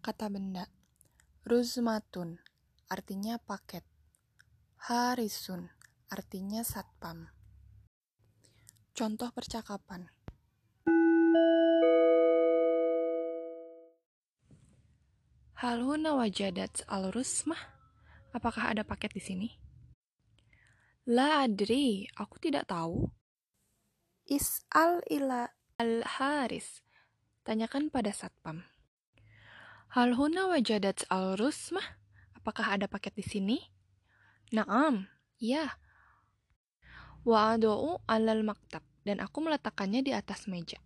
Kata benda. Ruzmatun artinya paket. Harisun artinya satpam. Contoh percakapan. Hal huna wajadat al-rusmah? Apakah ada paket di sini? La adri, aku tidak tahu. Is'al ila al-haris. Tanyakan pada satpam. Hal huna wajadat al-rusmah? Apakah ada paket di sini? Naam, iya. Wa adu'u alal maktab dan aku meletakkannya di atas meja.